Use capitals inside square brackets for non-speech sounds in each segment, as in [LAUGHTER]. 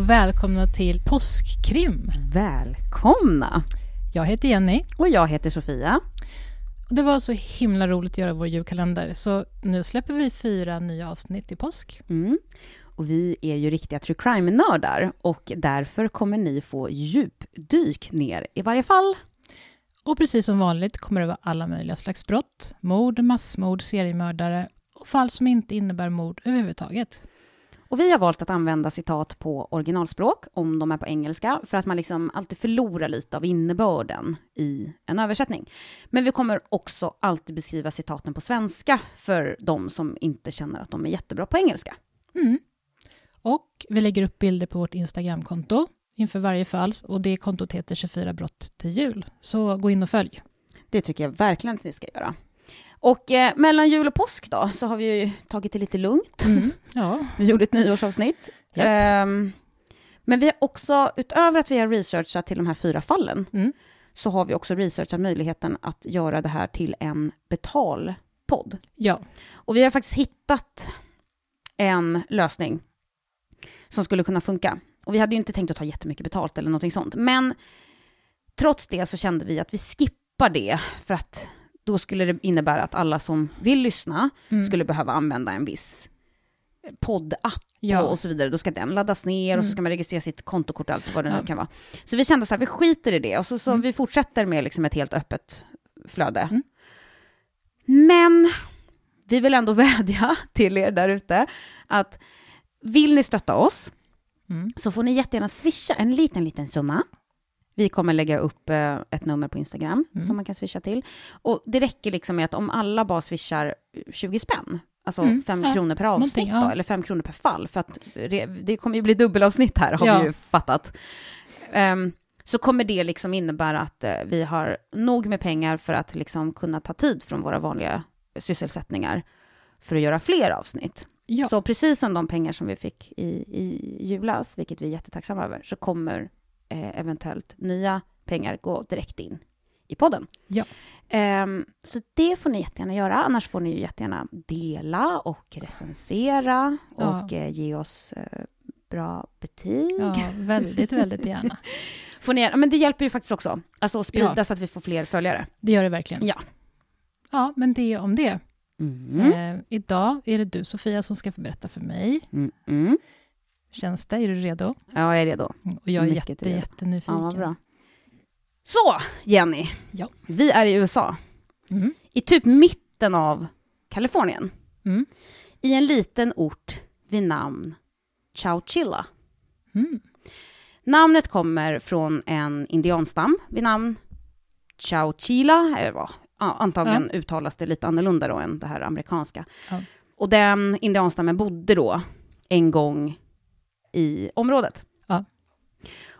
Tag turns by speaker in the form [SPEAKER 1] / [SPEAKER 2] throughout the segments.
[SPEAKER 1] och välkomna till Påskkrim.
[SPEAKER 2] Välkomna!
[SPEAKER 1] Jag heter Jenny.
[SPEAKER 2] Och jag heter Sofia.
[SPEAKER 1] Det var så himla roligt att göra vår julkalender, så nu släpper vi fyra nya avsnitt i påsk.
[SPEAKER 2] Mm. Och vi är ju riktiga true crime-nördar och därför kommer ni få djupdyk ner i varje fall.
[SPEAKER 1] Och precis som vanligt kommer det vara alla möjliga slags brott, mord, massmord, seriemördare och fall som inte innebär mord överhuvudtaget.
[SPEAKER 2] Och vi har valt att använda citat på originalspråk, om de är på engelska, för att man liksom alltid förlorar lite av innebörden i en översättning. Men vi kommer också alltid beskriva citaten på svenska för de som inte känner att de är jättebra på engelska.
[SPEAKER 1] Mm. Och vi lägger upp bilder på vårt Instagramkonto inför varje fall och det kontot heter 24 brott till jul. Så gå in och följ.
[SPEAKER 2] Det tycker jag verkligen att ni ska göra. Och eh, mellan jul och påsk då, så har vi ju tagit det lite lugnt.
[SPEAKER 1] Mm. [LAUGHS] Ja.
[SPEAKER 2] Vi gjorde ett nyårsavsnitt.
[SPEAKER 1] Japp.
[SPEAKER 2] Ehm, men vi har också, utöver att vi har researchat till de här fyra fallen,
[SPEAKER 1] Mm.
[SPEAKER 2] så har vi också researchat möjligheten att göra det här till en betalpodd.
[SPEAKER 1] ja.
[SPEAKER 2] Och vi har faktiskt hittat en lösning som skulle kunna funka. Och vi hade ju inte tänkt att ta jättemycket betalt eller någonting sånt. Men trots det så kände vi att vi skippar det för att då skulle det innebära att alla som vill lyssna
[SPEAKER 1] Mm.
[SPEAKER 2] skulle behöva använda en viss poddapp
[SPEAKER 1] ja.
[SPEAKER 2] och så vidare. Då ska den laddas ner och så
[SPEAKER 1] Mm.
[SPEAKER 2] ska man registrera sitt kontokort och allt vad det
[SPEAKER 1] Ja.
[SPEAKER 2] nu kan vara. Så vi kände så här, vi skiter i det och så, så
[SPEAKER 1] Mm.
[SPEAKER 2] vi fortsätter med liksom ett helt öppet flöde.
[SPEAKER 1] Mm.
[SPEAKER 2] Men vi vill ändå [LAUGHS] vädja till er där ute att vill ni stötta oss
[SPEAKER 1] Mm.
[SPEAKER 2] så får ni jättegärna swisha en liten, liten summa. Vi kommer lägga upp eh, ett nummer på Instagram
[SPEAKER 1] Mm.
[SPEAKER 2] som man kan swisha till. Och det räcker liksom med att om alla bara swishar 20 spänn, alltså
[SPEAKER 1] Mm,
[SPEAKER 2] 5
[SPEAKER 1] ja,
[SPEAKER 2] kronor per avsnitt då,
[SPEAKER 1] ja.
[SPEAKER 2] eller 5 kronor per fall, för att det, det kommer ju bli dubbelavsnitt här, har
[SPEAKER 1] Ja.
[SPEAKER 2] vi ju fattat. Ehm, så kommer det liksom innebära att eh, vi har nog med pengar för att liksom kunna ta tid från våra vanliga sysselsättningar för att göra fler avsnitt.
[SPEAKER 1] Ja.
[SPEAKER 2] Så precis som de pengar som vi fick i, i julas, vilket vi är jättetacksamma över, så kommer eh, eventuellt nya pengar gå direkt in i podden.
[SPEAKER 1] Ja.
[SPEAKER 2] Ehm, så det får ni jättegärna göra. Annars får ni ju jättegärna dela och recensera
[SPEAKER 1] Ja.
[SPEAKER 2] och eh, ge oss eh, bra betyg.
[SPEAKER 1] ja, väldigt, väldigt gärna. [LAUGHS]
[SPEAKER 2] Får ni, men det hjälper ju faktiskt också. Alltså att sprida
[SPEAKER 1] Ja.
[SPEAKER 2] så att vi får fler följare.
[SPEAKER 1] Det gör det verkligen.
[SPEAKER 2] Ja.
[SPEAKER 1] Ja, men det om det.
[SPEAKER 2] Mm.
[SPEAKER 1] Eh, idag är det du, Sofia, som ska berätta för mig.
[SPEAKER 2] Mm. Mm.
[SPEAKER 1] Känns det? Är du redo?
[SPEAKER 2] Ja, jag är redo.
[SPEAKER 1] Och jag är
[SPEAKER 2] Mycket
[SPEAKER 1] jätte,
[SPEAKER 2] redo.
[SPEAKER 1] jättenyfiken.
[SPEAKER 2] Ja, vad bra. Så, Jenny.
[SPEAKER 1] Ja.
[SPEAKER 2] Vi är i USA.
[SPEAKER 1] Mm.
[SPEAKER 2] I typ mitten av Kalifornien.
[SPEAKER 1] Mm.
[SPEAKER 2] I en liten ort vid namn Chowchilla.
[SPEAKER 1] Mm.
[SPEAKER 2] Namnet kommer från en indianstam vid namn Chowchilla. Eller vad? Ja, antagligen uttalas det lite annorlunda då än det här amerikanska.
[SPEAKER 1] Ja.
[SPEAKER 2] Och den indianstammen bodde då en gång i området.
[SPEAKER 1] Ja.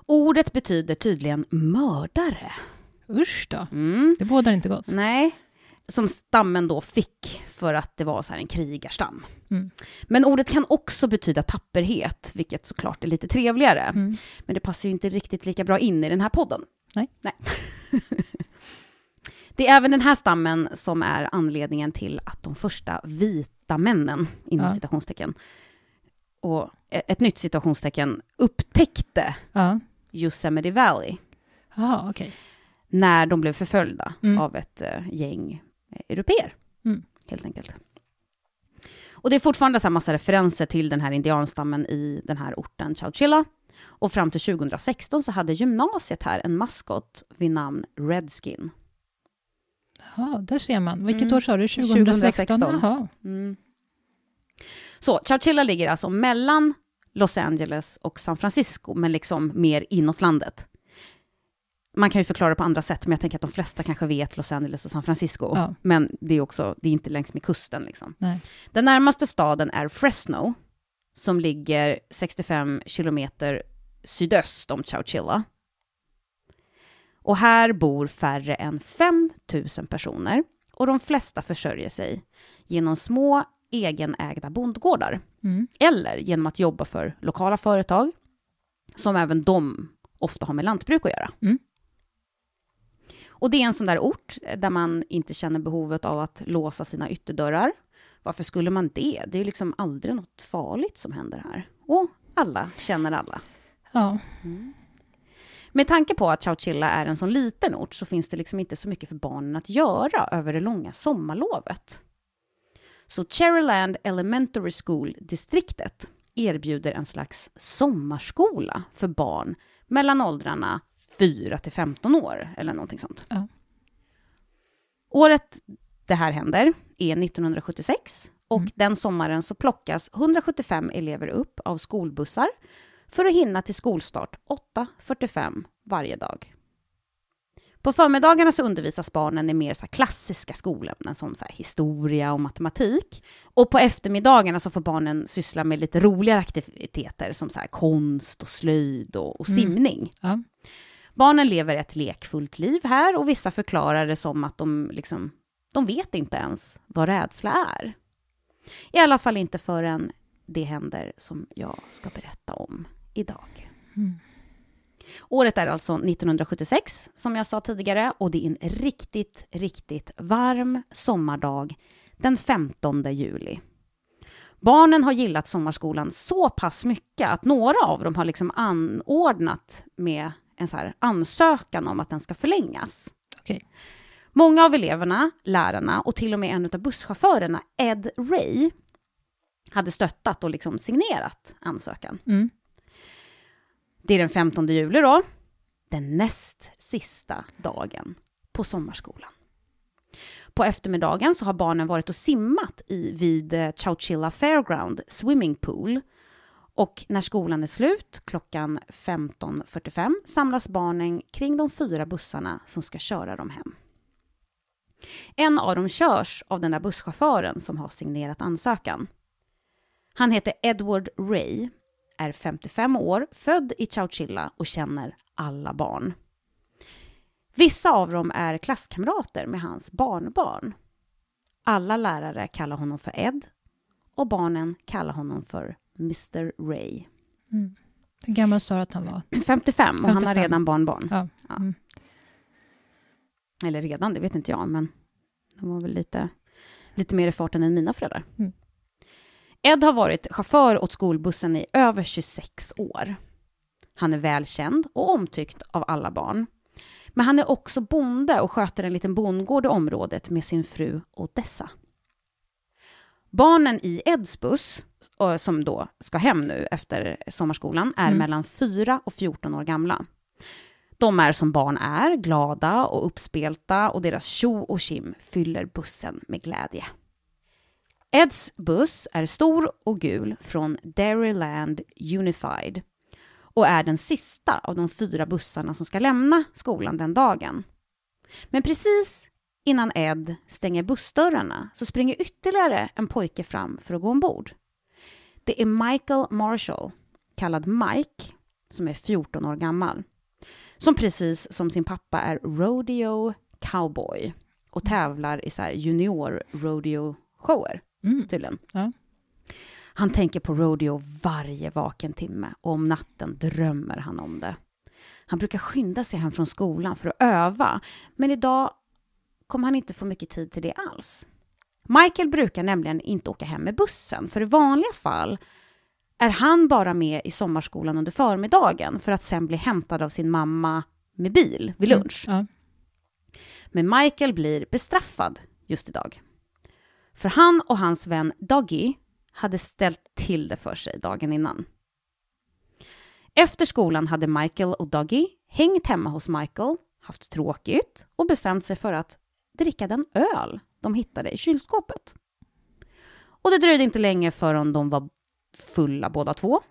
[SPEAKER 2] Ordet betyder tydligen mördare.
[SPEAKER 1] Usch då.
[SPEAKER 2] Mm.
[SPEAKER 1] Det bådar inte gott.
[SPEAKER 2] Nej. Som stammen då fick för att det var så en krigarstam.
[SPEAKER 1] Mm.
[SPEAKER 2] Men ordet kan också betyda tapperhet, vilket såklart är lite trevligare.
[SPEAKER 1] Mm.
[SPEAKER 2] Men det passar ju inte riktigt lika bra in i den här podden.
[SPEAKER 1] Nej.
[SPEAKER 2] Nej. [LAUGHS] det är även den här stammen som är anledningen till att de första vita männen, inom
[SPEAKER 1] Ja.
[SPEAKER 2] citationstecken, och ett nytt citationstecken, upptäckte
[SPEAKER 1] Ja.
[SPEAKER 2] Yosemite Valley
[SPEAKER 1] Jaha, okej.
[SPEAKER 2] när de blev förföljda
[SPEAKER 1] Mm.
[SPEAKER 2] av ett gäng europeer,
[SPEAKER 1] Mm.
[SPEAKER 2] helt enkelt. Och det är fortfarande så här massa referenser till den här indianstammen i den här orten Chowchilla. Och fram till 2016 så hade gymnasiet här en maskot vid namn Redskin.
[SPEAKER 1] Ja, där ser man. Vilket
[SPEAKER 2] Mm.
[SPEAKER 1] år sa du? 2016?
[SPEAKER 2] 2016.
[SPEAKER 1] Jaha.
[SPEAKER 2] Mm. Så Chowchilla ligger alltså mellan Los Angeles och San Francisco, men liksom mer inåt landet. Man kan ju förklara det på andra sätt, men jag tänker att de flesta kanske vet Los Angeles och San Francisco.
[SPEAKER 1] Ja.
[SPEAKER 2] Men det är också, det är inte längs med kusten liksom.
[SPEAKER 1] Nej.
[SPEAKER 2] Den närmaste staden är Fresno, som ligger 65 kilometer sydöst om Chowchilla. Och här bor färre än 5 000 personer och de flesta försörjer sig genom små egenägda bondgårdar
[SPEAKER 1] Mm.
[SPEAKER 2] eller genom att jobba för lokala företag som även de ofta har med lantbruk att göra.
[SPEAKER 1] Mm.
[SPEAKER 2] Och det är en sån där ort där man inte känner behovet av att låsa sina ytterdörrar. Varför skulle man det? Det är ju liksom aldrig något farligt som händer här. Och alla känner alla.
[SPEAKER 1] Ja.
[SPEAKER 2] Med tanke på att Chowchilla är en sån liten ort så finns det liksom inte så mycket för barnen att göra över det långa sommarlovet. Så Cherryland Elementary School-distriktet erbjuder en slags sommarskola för barn mellan åldrarna 4 till 15 år eller någonting sånt.
[SPEAKER 1] Ja.
[SPEAKER 2] Året det här händer är 1976 och
[SPEAKER 1] Mm.
[SPEAKER 2] den sommaren så plockas 175 elever upp av skolbussar för att hinna till skolstart 8.45 varje dag. På förmiddagarna så undervisas barnen i mer så klassiska skolämnen som så historia och matematik. Och på eftermiddagarna så får barnen syssla med lite roligare aktiviteter som så konst och slöjd och, och
[SPEAKER 1] Mm.
[SPEAKER 2] simning.
[SPEAKER 1] Ja.
[SPEAKER 2] Barnen lever ett lekfullt liv här och vissa förklarar det som att de liksom, de vet inte ens vad rädsla är. I alla fall inte förrän det händer som jag ska berätta om idag.
[SPEAKER 1] Mm.
[SPEAKER 2] Året är alltså 1976, som jag sa tidigare, och det är en riktigt, riktigt varm sommardag den 15 juli. Barnen har gillat sommarskolan så pass mycket att några av dem har liksom anordnat med en så här ansökan om att den ska förlängas.
[SPEAKER 1] Okej.
[SPEAKER 2] Många av eleverna, lärarna och till och med en av busschaufförerna, Ed Ray, hade stöttat och liksom signerat ansökan.
[SPEAKER 1] Mm.
[SPEAKER 2] Det är den 15 juli då, den näst sista dagen på sommarskolan. På eftermiddagen så har barnen varit och simmat i, vid eh, Chowchilla Fairground Swimming Pool. Och när skolan är slut, klockan 15.45, samlas barnen kring de fyra bussarna som ska köra dem hem. En av dem körs av den där busschauffören som har signerat ansökan. Han heter Edward Ray, är 55 år, född i Chowchilla och känner alla barn. Vissa av dem är klasskamrater med hans barnbarn. Alla lärare kallar honom för Ed och barnen kallar honom för Mr Ray.
[SPEAKER 1] Mm. Hur gammal sa du att han var?
[SPEAKER 2] 55 och han har
[SPEAKER 1] 55.
[SPEAKER 2] redan barnbarn.
[SPEAKER 1] Ja.
[SPEAKER 2] Ja.
[SPEAKER 1] Mm.
[SPEAKER 2] Eller redan, det vet inte jag, men de var väl lite, lite mer i farten än mina föräldrar.
[SPEAKER 1] Mm.
[SPEAKER 2] Ed har varit chaufför åt skolbussen i över 26 år. Han är välkänd och omtyckt av alla barn. Men han är också bonde och sköter en liten bondgård i området med sin fru Odessa. Barnen i Eds buss, som då ska hem nu efter sommarskolan, är
[SPEAKER 1] Mm.
[SPEAKER 2] mellan 4 och 14 år gamla. De är som barn är, glada och uppspelta och deras tjo och kim fyller bussen med glädje. Eds buss är stor och gul från Dairyland Unified och är den sista av de fyra bussarna som ska lämna skolan den dagen. Men precis innan Ed stänger bussdörrarna så springer ytterligare en pojke fram för att gå ombord. Det är Michael Marshall, kallad Mike, som är 14 år gammal. Som precis som sin pappa är rodeo cowboy och tävlar i så junior rodeo shower.
[SPEAKER 1] Mm.
[SPEAKER 2] tydligen.
[SPEAKER 1] Ja.
[SPEAKER 2] Han tänker på rodeo varje vaken timme och om natten drömmer han om det. Han brukar skynda sig hem från skolan för att öva, men idag kommer han inte få mycket tid till det alls. Michael brukar nämligen inte åka hem med bussen, för i vanliga fall är han bara med i sommarskolan under förmiddagen för att sen bli hämtad av sin mamma med bil vid lunch.
[SPEAKER 1] Ja.
[SPEAKER 2] Men Michael blir bestraffad just idag. För han och hans vän Doggy hade ställt till det för sig dagen innan. Efter skolan hade Michael och Doggy hängt hemma hos Michael, haft tråkigt och bestämt sig för att dricka den öl de hittade i kylskåpet. Och det dröjde inte länge förrän de var fulla båda två.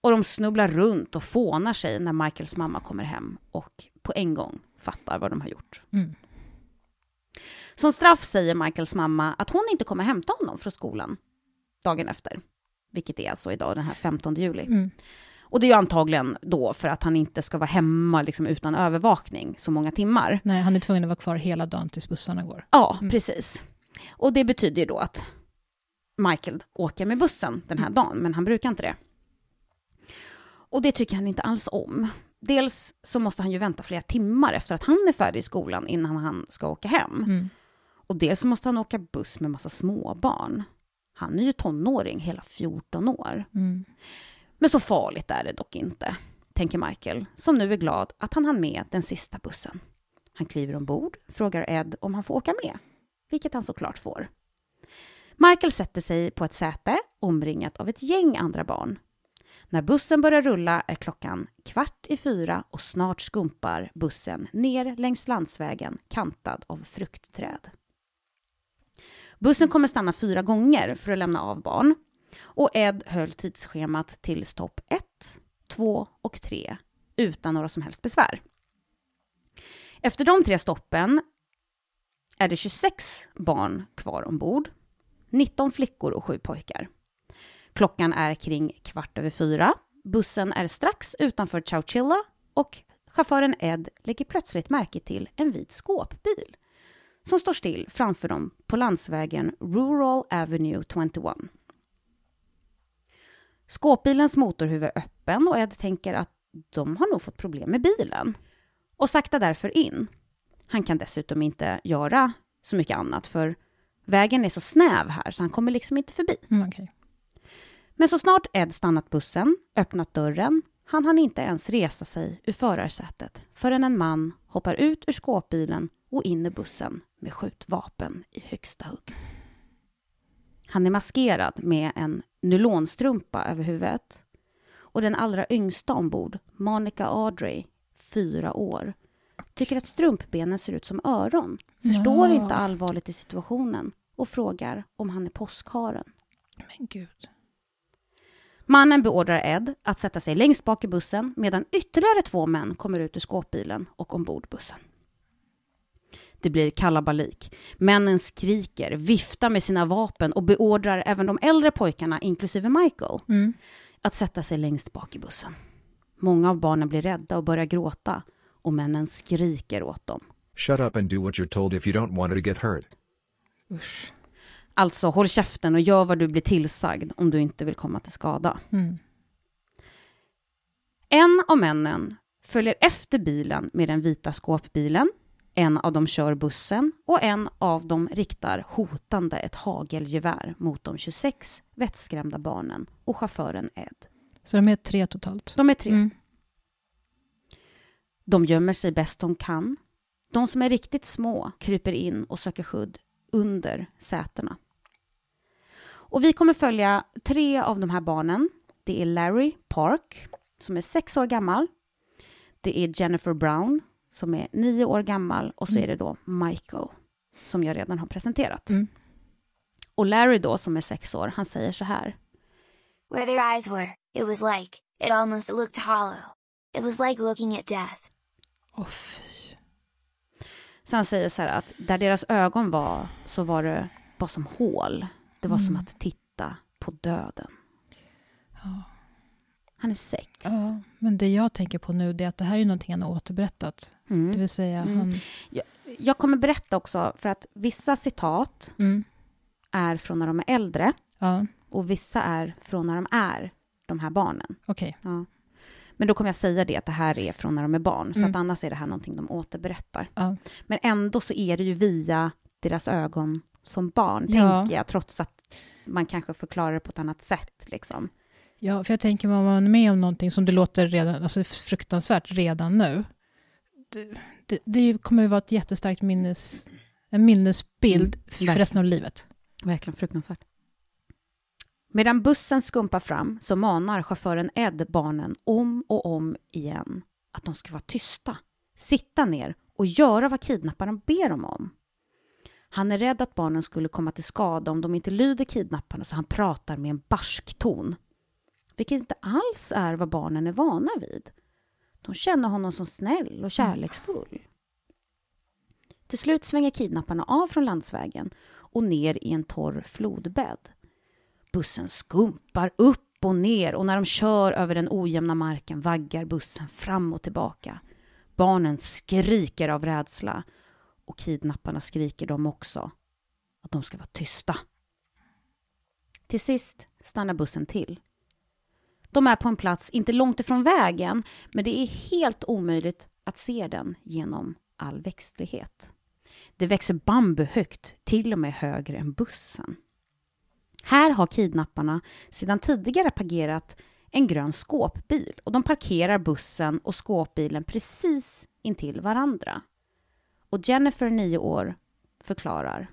[SPEAKER 2] Och de snubblar runt och fånar sig när Michaels mamma kommer hem och på en gång fattar vad de har gjort.
[SPEAKER 1] Mm.
[SPEAKER 2] Som straff säger Michaels mamma att hon inte kommer hämta honom från skolan dagen efter. Vilket är alltså idag, den här 15 juli.
[SPEAKER 1] Mm.
[SPEAKER 2] Och det är ju antagligen då för att han inte ska vara hemma liksom utan övervakning så många timmar.
[SPEAKER 1] Nej, han är tvungen att vara kvar hela dagen tills bussarna går.
[SPEAKER 2] Ja,
[SPEAKER 1] Mm.
[SPEAKER 2] precis. Och det betyder ju då att Michael åker med bussen den här dagen, men han brukar inte det. Och det tycker han inte alls om. Dels så måste han ju vänta flera timmar efter att han är färdig i skolan innan han ska åka hem.
[SPEAKER 1] Mm.
[SPEAKER 2] Och dels måste han åka buss med massa småbarn. Han är ju tonåring, hela 14 år.
[SPEAKER 1] Mm.
[SPEAKER 2] Men så farligt är det dock inte. tänker Michael, som nu är glad att han hann med den sista bussen. Han kliver ombord, frågar Ed om han får åka med, vilket han såklart får. Michael sätter sig på ett säte omringat av ett gäng andra barn. När bussen börjar rulla är klockan kvart i fyra och snart skumpar bussen ner längs landsvägen kantad av fruktträd. Bussen kommer stanna fyra gånger för att lämna av barn och Ed höll tidsschemat till stopp 1, 2 och 3 utan några som helst besvär. Efter de tre stoppen är det 26 barn kvar ombord 19 flickor och 7 pojkar. Klockan är kring kvart över fyra. Bussen är strax utanför Chowchilla och chauffören Ed lägger plötsligt märke till en vit skåpbil som står still framför dem på landsvägen Rural Avenue 21. Skåpbilens motorhuv är öppen och Ed tänker att de har nog fått problem med bilen och saktar därför in. Han kan dessutom inte göra så mycket annat för Vägen är så snäv här så han kommer liksom inte förbi.
[SPEAKER 1] Mm, okay.
[SPEAKER 2] Men så snart Ed stannat bussen, öppnat dörren, han han inte ens resa sig ur förarsätet förrän en man hoppar ut ur skåpbilen och in i bussen med skjutvapen i högsta hugg. Han är maskerad med en nylonstrumpa över huvudet och den allra yngsta ombord, Monica Audrey, fyra år, tycker att strumpbenen ser ut som öron, förstår
[SPEAKER 1] Ja.
[SPEAKER 2] inte allvarligt i situationen och frågar om han är påskharen.
[SPEAKER 1] Men gud.
[SPEAKER 2] Mannen beordrar Ed att sätta sig längst bak i bussen medan ytterligare två män kommer ut ur skåpbilen och ombord bussen. Det blir kalabalik. Männen skriker, viftar med sina vapen och beordrar även de äldre pojkarna, inklusive Michael,
[SPEAKER 1] Mm.
[SPEAKER 2] att sätta sig längst bak i bussen. Många av barnen blir rädda och börjar gråta och männen skriker åt dem.
[SPEAKER 3] Shut up and do what you're told if you don't want to get hurt.
[SPEAKER 1] Usch.
[SPEAKER 2] Alltså, håll käften och gör vad du blir tillsagd om du inte vill komma till skada.
[SPEAKER 1] Mm.
[SPEAKER 2] En av männen följer efter bilen med den vita skåpbilen. En av dem kör bussen och en av dem riktar hotande ett hagelgevär mot de 26 vettskrämda barnen och chauffören Ed.
[SPEAKER 1] Så de är tre totalt?
[SPEAKER 2] De är tre.
[SPEAKER 1] Mm.
[SPEAKER 2] De gömmer sig bäst de kan. De som är riktigt små kryper in och söker skydd under sätena. Och vi kommer följa tre av de här barnen. Det är Larry Park, som är sex år gammal. Det är Jennifer Brown, som är nio år gammal. Och så är det då Michael, som jag redan har presenterat.
[SPEAKER 1] Mm.
[SPEAKER 2] Och Larry då, som är sex år, han säger så här.
[SPEAKER 4] Where their eyes were, it was like, it almost looked hollow. It was like looking at death.
[SPEAKER 1] Åh fy.
[SPEAKER 2] Så han säger så här att där deras ögon var så var det bara som hål. Det var som
[SPEAKER 1] Mm.
[SPEAKER 2] att titta på döden.
[SPEAKER 1] Ja.
[SPEAKER 2] Han är sex.
[SPEAKER 1] ja. Men det jag tänker på nu det är att det här är någonting han har återberättat. Det
[SPEAKER 2] Mm.
[SPEAKER 1] vill säga
[SPEAKER 2] Mm.
[SPEAKER 1] han...
[SPEAKER 2] Jag kommer berätta också för att vissa citat
[SPEAKER 1] Mm.
[SPEAKER 2] är från när de är äldre
[SPEAKER 1] Ja,
[SPEAKER 2] och vissa är från när de är de här barnen.
[SPEAKER 1] okej.
[SPEAKER 2] Ja. Men då kommer jag säga det att det här är från när de är barn, så
[SPEAKER 1] Mm.
[SPEAKER 2] att annars är det här någonting de återberättar.
[SPEAKER 1] Ja.
[SPEAKER 2] Men ändå så är det ju via deras ögon som barn, tänker jag, trots att man kanske förklarar det på ett annat sätt. Liksom.
[SPEAKER 1] Ja, för jag tänker om man är med om någonting som det låter redan, alltså fruktansvärt redan nu. Det, det, det kommer ju vara ett jättestarkt minnes, en minnesbild för
[SPEAKER 2] verkligen.
[SPEAKER 1] resten av livet.
[SPEAKER 2] Verkligen fruktansvärt. Medan bussen skumpar fram så manar chauffören Ed barnen om och om igen att de ska vara tysta, sitta ner och göra vad kidnapparna ber dem om. Han är rädd att barnen skulle komma till skada om de inte lyder kidnapparna så han pratar med en barsk ton. Vilket inte alls är vad barnen är vana vid. De känner honom som snäll och kärleksfull. Till slut svänger kidnapparna av från landsvägen och ner i en torr flodbädd. Bussen skumpar upp och ner och när de kör över den ojämna marken vaggar bussen fram och tillbaka. Barnen skriker av rädsla och kidnapparna skriker de också att de ska vara tysta. Till sist stannar bussen till. De är på en plats inte långt ifrån vägen men det är helt omöjligt att se den genom all växtlighet. Det växer bambu högt, till och med högre än bussen. Här har kidnapparna sedan tidigare parkerat en grön skåpbil och de parkerar bussen och skåpbilen precis intill varandra. Och Jennifer, nio år, förklarar.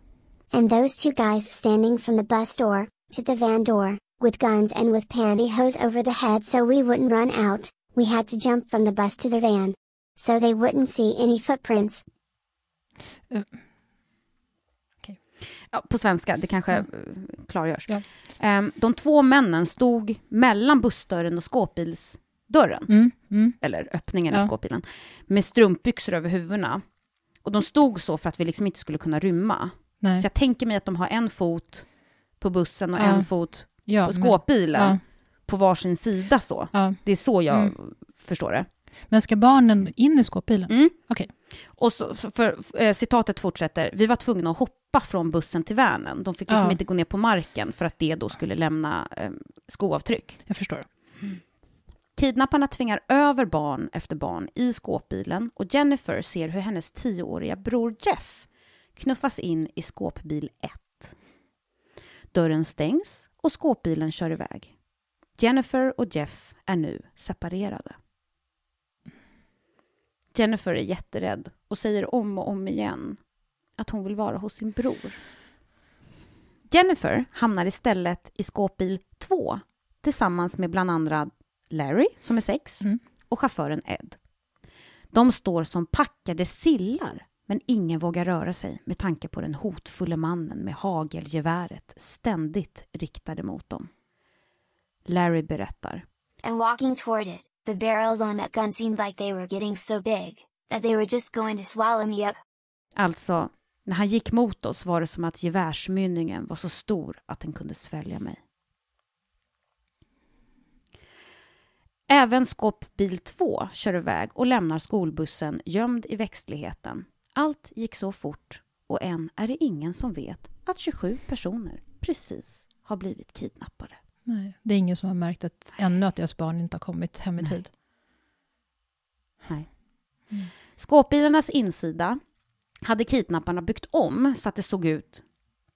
[SPEAKER 5] And those two guys standing from the bus door to the van door, with guns and with pantyhose over the head so we wouldn't run out, we had to jump from the bus to the van. So they wouldn't see any footprints.
[SPEAKER 2] Ja, på svenska, det kanske
[SPEAKER 1] Mm.
[SPEAKER 2] eh, klargörs.
[SPEAKER 1] Ja.
[SPEAKER 2] Ehm, de två männen stod mellan bussdörren och skåpbilsdörren,
[SPEAKER 1] Mm, mm.
[SPEAKER 2] eller öppningen
[SPEAKER 1] Ja.
[SPEAKER 2] skåpbilen, med strumpbyxor över huvudena. Och de stod så för att vi liksom inte skulle kunna rymma.
[SPEAKER 1] Nej.
[SPEAKER 2] Så jag tänker mig att de har en fot på bussen och
[SPEAKER 1] Ja.
[SPEAKER 2] en fot
[SPEAKER 1] ja,
[SPEAKER 2] på
[SPEAKER 1] men-
[SPEAKER 2] skåpbilen,
[SPEAKER 1] ja.
[SPEAKER 2] på varsin sida så.
[SPEAKER 1] Ja.
[SPEAKER 2] Det är så jag
[SPEAKER 1] Mm.
[SPEAKER 2] förstår det.
[SPEAKER 1] Men ska barnen in i skåpbilen?
[SPEAKER 2] Mm.
[SPEAKER 1] Okej.
[SPEAKER 2] Och så, så för, eh, citatet fortsätter, vi var tvungna att hoppa från bussen till vanen. De fick liksom
[SPEAKER 1] Ja.
[SPEAKER 2] inte gå ner på marken för att det då skulle lämna eh, skoavtryck.
[SPEAKER 1] Jag förstår.
[SPEAKER 2] Kidnapparna tvingar över barn efter barn i skåpbilen och Jennifer ser hur hennes tioåriga bror Jeff knuffas in i skåpbil 1. Dörren stängs och skåpbilen kör iväg. Jennifer och Jeff är nu separerade. Jennifer är jätterädd och säger om och om igen att hon vill vara hos sin bror. Jennifer hamnar istället i skåpbil 2 tillsammans med bland andra Larry, som är sex,
[SPEAKER 1] Mm.
[SPEAKER 2] och chauffören Ed. De står som packade sillar, men ingen vågar röra sig med tanke på den hotfulle mannen med hagelgeväret ständigt riktade mot dem. Larry berättar.
[SPEAKER 4] And walking toward it, the barrels on that gun seemed like they were getting so big, that they were just going to swallow me up.
[SPEAKER 2] Alltså, när han gick mot oss var det som att gevärsmynningen var så stor att den kunde svälja mig. Även skåpbil 2 kör iväg och lämnar skolbussen gömd i växtligheten. Allt gick så fort och än är det ingen som vet att 27 personer precis har blivit kidnappade.
[SPEAKER 1] Nej, det är ingen som har märkt att, ännu att deras barn inte har kommit hem i
[SPEAKER 2] Nej.
[SPEAKER 1] tid.
[SPEAKER 2] Nej.
[SPEAKER 1] Mm.
[SPEAKER 2] Skåpbilarnas insida hade kidnapparna byggt om så att det såg ut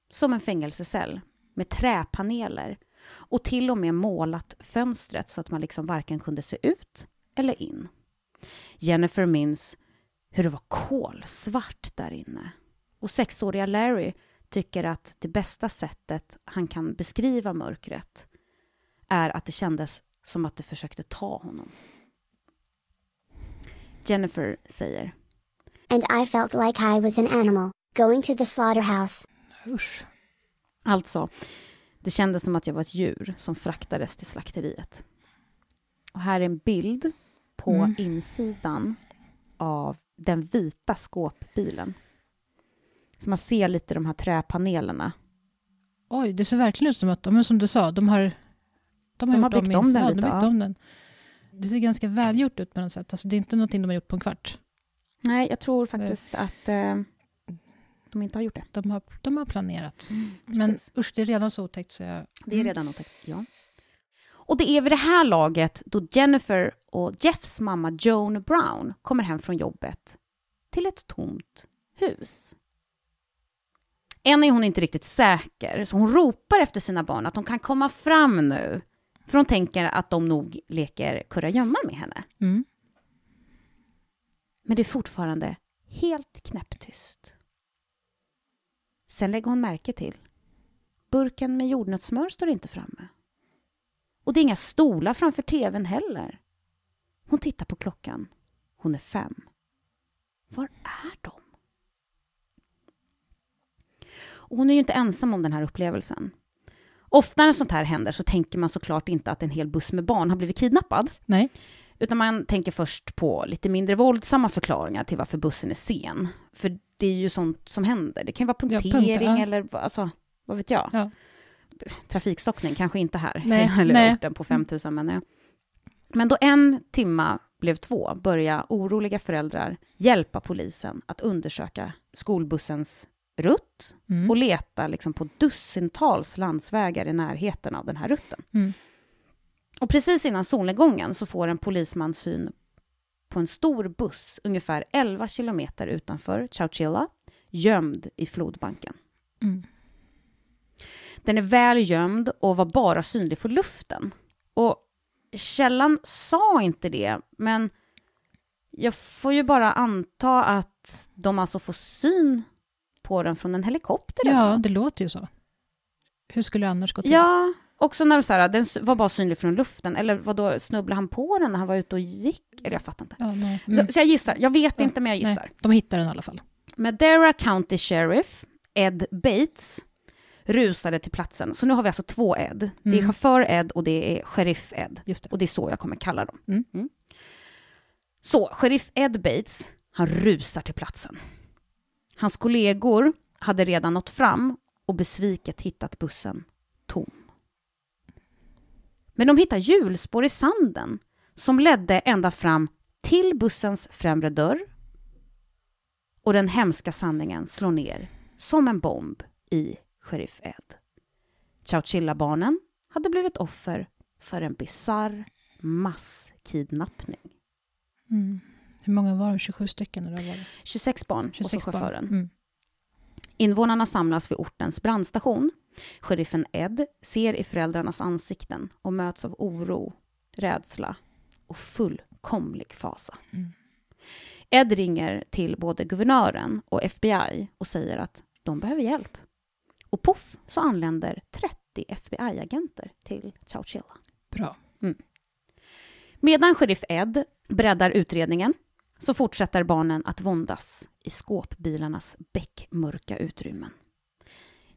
[SPEAKER 2] som en fängelsecell med träpaneler och till och med målat fönstret så att man liksom varken kunde se ut eller in. Jennifer minns hur det var kolsvart där inne. Och sexåriga Larry tycker att det bästa sättet han kan beskriva mörkret är att det kändes som att det försökte ta honom. Jennifer säger
[SPEAKER 5] And I felt like I was an animal, going to the slaughterhouse.
[SPEAKER 1] Usch.
[SPEAKER 2] Alltså, det kändes som att jag var ett djur som fraktades till slakteriet. Och här är en bild på
[SPEAKER 1] Mm.
[SPEAKER 2] insidan av den vita skåpbilen. Så man ser lite de här träpanelerna.
[SPEAKER 1] Oj, det ser verkligen ut som att, men som du sa, de har, de har,
[SPEAKER 2] De har byggt om den
[SPEAKER 1] ja,
[SPEAKER 2] lite,
[SPEAKER 1] de har byggt
[SPEAKER 2] ja.
[SPEAKER 1] om den. Det ser ganska välgjort ut på något sätt. Alltså, det är inte någonting de har gjort på en kvart.
[SPEAKER 2] Nej, jag tror faktiskt att eh, de inte har gjort det.
[SPEAKER 1] De har, de har planerat. Men
[SPEAKER 2] Precis.
[SPEAKER 1] usch, det är redan så otäckt så jag...
[SPEAKER 2] Det är
[SPEAKER 1] Mm.
[SPEAKER 2] redan otäckt, ja. Och det är vid det här laget då Jennifer och Jeffs mamma Joan Brown kommer hem från jobbet till ett tomt hus. Än är hon inte riktigt säker, så hon ropar efter sina barn att de kan komma fram nu. För hon tänker att de nog leker kurragömma med henne.
[SPEAKER 1] Mm.
[SPEAKER 2] Men det är fortfarande helt knäpptyst. Sen lägger hon märke till burken med jordnötssmör står inte framme. Och det är inga stolar framför tvn heller. Hon tittar på klockan. Hon är fem. Var är de? Och hon är ju inte ensam om den här upplevelsen. Ofta när sånt här händer så tänker man såklart inte att en hel buss med barn har blivit kidnappad.
[SPEAKER 1] Nej.
[SPEAKER 2] Utan man tänker först på lite mindre våldsamma förklaringar till varför bussen är sen. För det är ju sånt som händer. Det kan vara punktering
[SPEAKER 1] punkter, ja.
[SPEAKER 2] eller alltså, vad vet jag.
[SPEAKER 1] Ja.
[SPEAKER 2] Trafikstockning, kanske inte här.
[SPEAKER 1] Nej, [LAUGHS]
[SPEAKER 2] eller
[SPEAKER 1] nej.
[SPEAKER 2] orten på 5000, men ja. Men då en timma blev två började oroliga föräldrar hjälpa polisen att undersöka skolbussens rutt
[SPEAKER 1] Mm.
[SPEAKER 2] och leta liksom på dussintals landsvägar i närheten av den här rutten.
[SPEAKER 1] Mm.
[SPEAKER 2] Och precis innan solnedgången så får en polisman syn på en stor buss ungefär 11 kilometer utanför Chowchilla, gömd i flodbanken.
[SPEAKER 1] Mm.
[SPEAKER 2] Den är väl gömd och var bara synlig för luften. Och källan sa inte det, men jag får ju bara anta att de alltså får syn på den från en helikopter.
[SPEAKER 1] Ja,
[SPEAKER 2] något.
[SPEAKER 1] det låter ju så. Hur skulle det annars gå till?
[SPEAKER 2] ja också när så här, den var bara synlig från luften, eller vad då snubblade han på den när han var ute och gick? Eller jag fattar inte.
[SPEAKER 1] Ja, nej. Mm.
[SPEAKER 2] Så, så jag gissar, jag vet
[SPEAKER 1] Ja,
[SPEAKER 2] inte men jag
[SPEAKER 1] nej,
[SPEAKER 2] gissar.
[SPEAKER 1] de hittar den i alla fall.
[SPEAKER 2] Madera County Sheriff Ed Bates rusade till platsen. Så nu har vi alltså två Ed. Det är
[SPEAKER 1] Mm.
[SPEAKER 2] chaufför Ed och det är sheriff Ed.
[SPEAKER 1] Det.
[SPEAKER 2] Och det är så jag kommer kalla dem.
[SPEAKER 1] Mm.
[SPEAKER 2] Så, sheriff Ed Bates, han rusar till platsen. Hans kollegor hade redan nått fram och besviket hittat bussen tom. Men de hittar hjulspår i sanden som ledde ända fram till bussens främre dörr. Och den hemska sanningen slår ner som en bomb i sheriff Ed. Chowchilla-barnen hade blivit offer för en bizarr masskidnappning.
[SPEAKER 1] Mm. Hur många var de? 27 stycken? Eller var det?
[SPEAKER 2] 26 barn och så
[SPEAKER 1] 26 barn.
[SPEAKER 2] chauffören.
[SPEAKER 1] Mm.
[SPEAKER 2] Invånarna samlas vid ortens brandstation. Sheriffen Ed ser i föräldrarnas ansikten och möts av oro, rädsla och fullkomlig fasa.
[SPEAKER 1] Mm.
[SPEAKER 2] Ed ringer till både guvernören och FBI och säger att de behöver hjälp. Och poff så anländer 30 FBI-agenter till Chowchilla.
[SPEAKER 1] Bra.
[SPEAKER 2] Medan sheriff Ed breddar utredningen så fortsätter barnen att våndas i skåpbilarnas beckmörka utrymmen.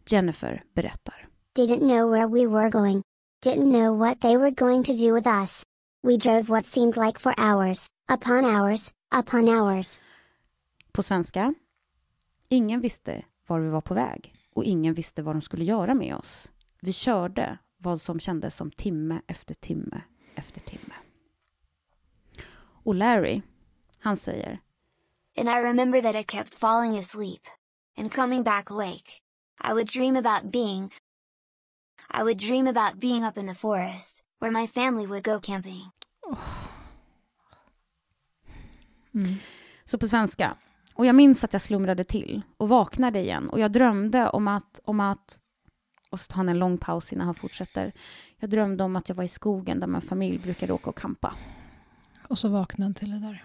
[SPEAKER 2] Jennifer berättar.
[SPEAKER 5] Didn't know where we were going. Didn't know what they were going to do with us. We drove what seemed like for hours, upon hours, upon hours.
[SPEAKER 2] På svenska. Ingen visste var vi var på väg och ingen visste vad de skulle göra med oss. Vi körde vad som kändes som timme efter timme efter timme. Och Larry, han säger
[SPEAKER 4] And I remember that I kept falling asleep. And coming back awake. I would dream about being. I would dream about being up in the forest, where my family would go camping.
[SPEAKER 1] Mm.
[SPEAKER 2] Så på svenska. Och jag minns att jag slumrade till och vaknade igen och jag drömde om att, om att och så tar han en lång paus innan han fortsätter. Jag drömde om att jag var i skogen där min familj brukade åka och kampa.
[SPEAKER 1] Och så vaknade han till det där.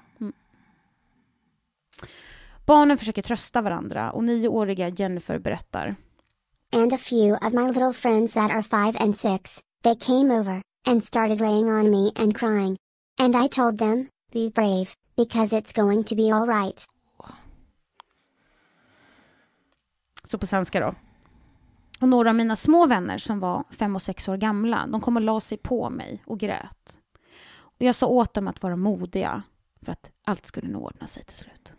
[SPEAKER 2] Barnen försöker trösta varandra och nioåriga Jennifer berättar.
[SPEAKER 5] And a few of my little friends that are five and six, they came over, and started laying on me and crying. And I told them, be brave, because it's going to be alright.
[SPEAKER 2] Så på svenska då. Och några av mina små vänner som var fem och sex år gamla, de kom och la sig på mig och grät. Och jag sa åt dem att vara modiga, för att allt skulle nog ordna sig till slut.